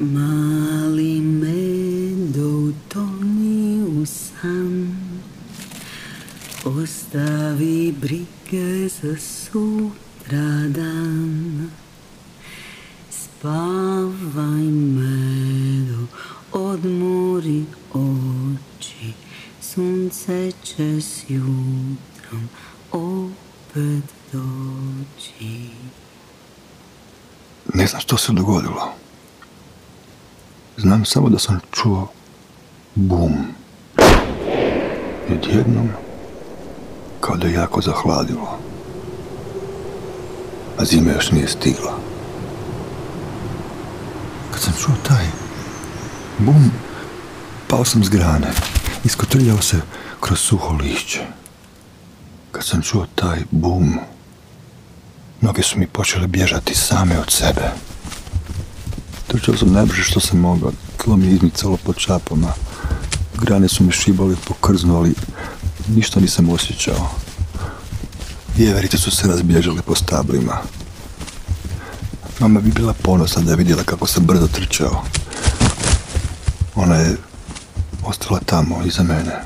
Mali medo utoni u san Ostavi brige za dan. Spavaj medo, odmori oči Sunce će s jutrom opet doći Ne znam što se dogodilo Znam samo da sam čuo bum. I odjednom, kao da je jako zahladilo. A zime još nije stigla. Kad sam čuo taj bum, pao sam s grane. Iskotrljao se kroz suho lišće. Kad sam čuo taj bum, noge su mi počele bježati same od sebe. Trčao sam najbrže što sam mogao. Tlo mi je izmicalo pod čapama. Grane su me šibali, pokrznuli ništa nisam osjećao. Vjeverice su se razbježale po stablima. Mama bi bila ponosna da je vidjela kako sam brzo trčao. Ona je ostala tamo, iza mene.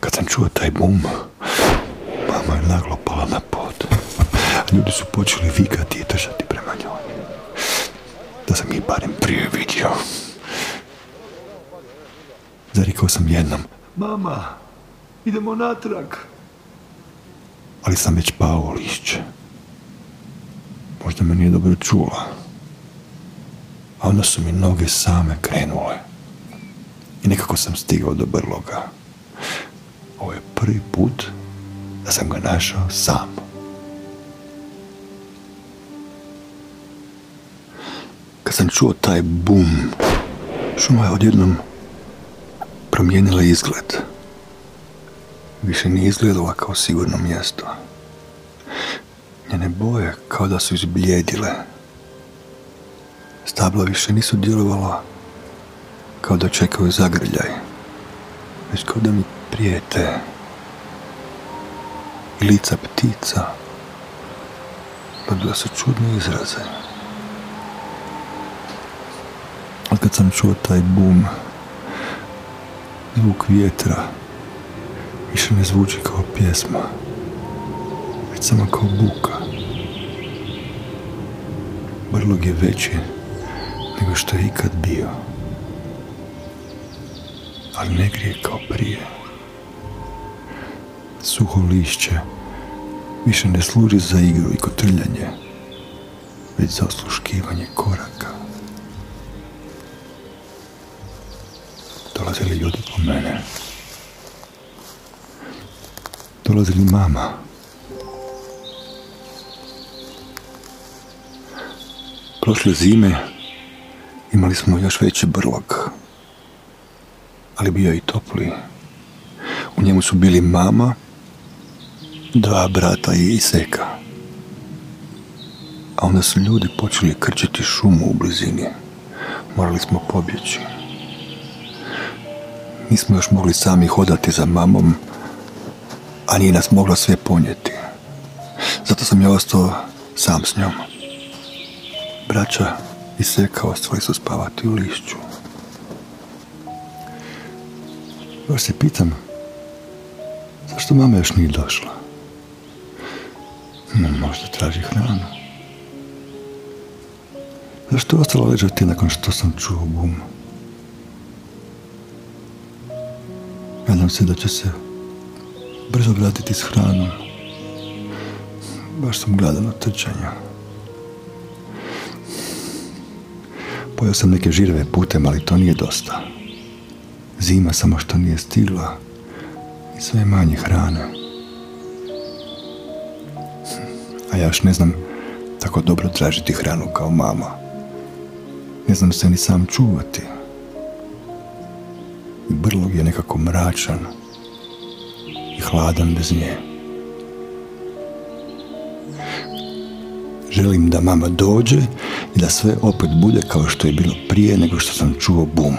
Kad sam čuo taj bum, mama je naglo pala na Ljudi su počeli vikati i držati prema njoj. Da sam ih barem prije vidio. Zarikao sam jednom. Mama, idemo natrag. Ali sam već pao lišće. Možda me nije dobro čula. A onda su mi noge same krenule. I nekako sam stigao do brloga. Ovo je prvi put da sam ga našao sam. Kad sam čuo taj bum, šuma je odjednom promijenila izgled. Više nije izgledala kao sigurno mjesto. Njene boje kao da su izbljedile. Stabla više nisu djelovala kao da čekaju zagrljaj, već kao da mi prijete. I lica ptica, dobila pa su čudne izraze. kad sam čuo taj bum, zvuk vjetra, više ne zvuči kao pjesma, već samo kao buka. Brlog je veći nego što je ikad bio, ali ne grije kao prije. Suho lišće više ne služi za igru i kotrljanje, već za osluškivanje koraka. dolazili ljudi po mene. Dolazili mama. Prošle zime imali smo još veći brlog, ali bio i topli. U njemu su bili mama, dva brata i seka. A onda su ljudi počeli krčiti šumu u blizini. Morali smo pobjeći. Nismo još mogli sami hodati za mamom, a nije nas mogla sve ponijeti. Zato sam ja ostao sam s njom. Braća i seka ostali su spavati u lišću. Još se pitam, zašto mama još nije došla? možda traži hranu. Zašto je ostalo ležati nakon što sam čuo bum? Nadam se da će se brzo vratiti s hranom. Baš sam gladan od trčanja. Pojao sam neke žirve putem, ali to nije dosta. Zima samo što nije stigla i sve manje hrane. A ja još ne znam tako dobro tražiti hranu kao mama. Ne znam se ni sam čuvati brlog je nekako mračan i hladan bez nje. Želim da mama dođe i da sve opet bude kao što je bilo prije nego što sam čuo bum.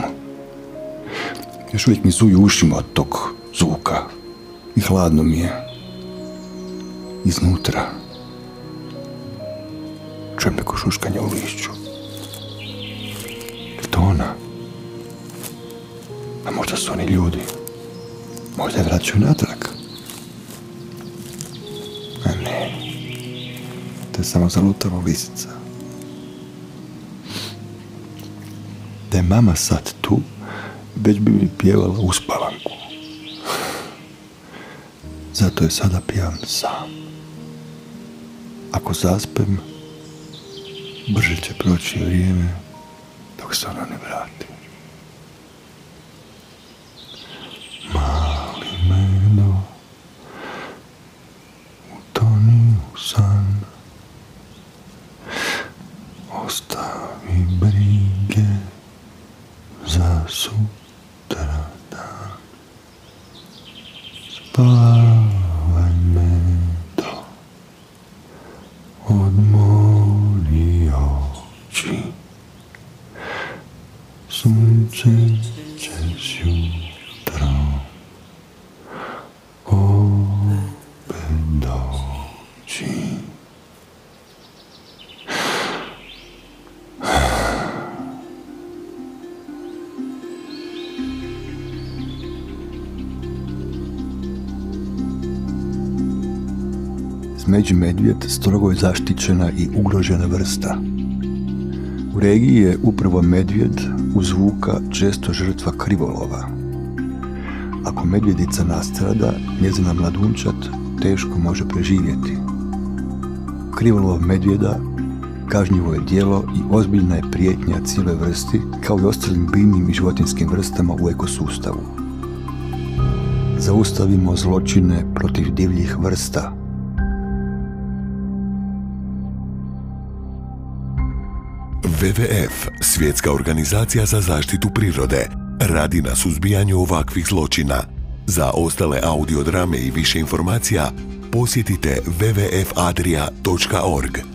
Još uvijek mi zuju ušima od tog zvuka i hladno mi je. Iznutra čujem neko šuškanje u lišću. Je to ona? A možda su oni ljudi. Možda je vraćaju natrag. A ne. To je samo zalutava lisica. Da je mama sad tu, već bi mi pjevala uspavanku. Zato je sada pijan sam. Ako zaspem, brže će proći vrijeme dok se ona ne vrati. Zmeđ medvjed strogo je zaštićena i ugrožena vrsta. U regiji je upravo medvjed u zvuka često žrtva krivolova. Ako medvjedica nastrada, njezina mladunčat teško može preživjeti. Krivolov medvjeda kažnjivo je dijelo i ozbiljna je prijetnja cijele vrsti kao i ostalim biljnim i životinskim vrstama u ekosustavu. Zaustavimo zločine protiv divljih vrsta, WWF, svjetska organizacija za zaštitu prirode, radi na suzbijanju ovakvih zločina. Za ostale audiodrame i više informacija posjetite wwfadria.org.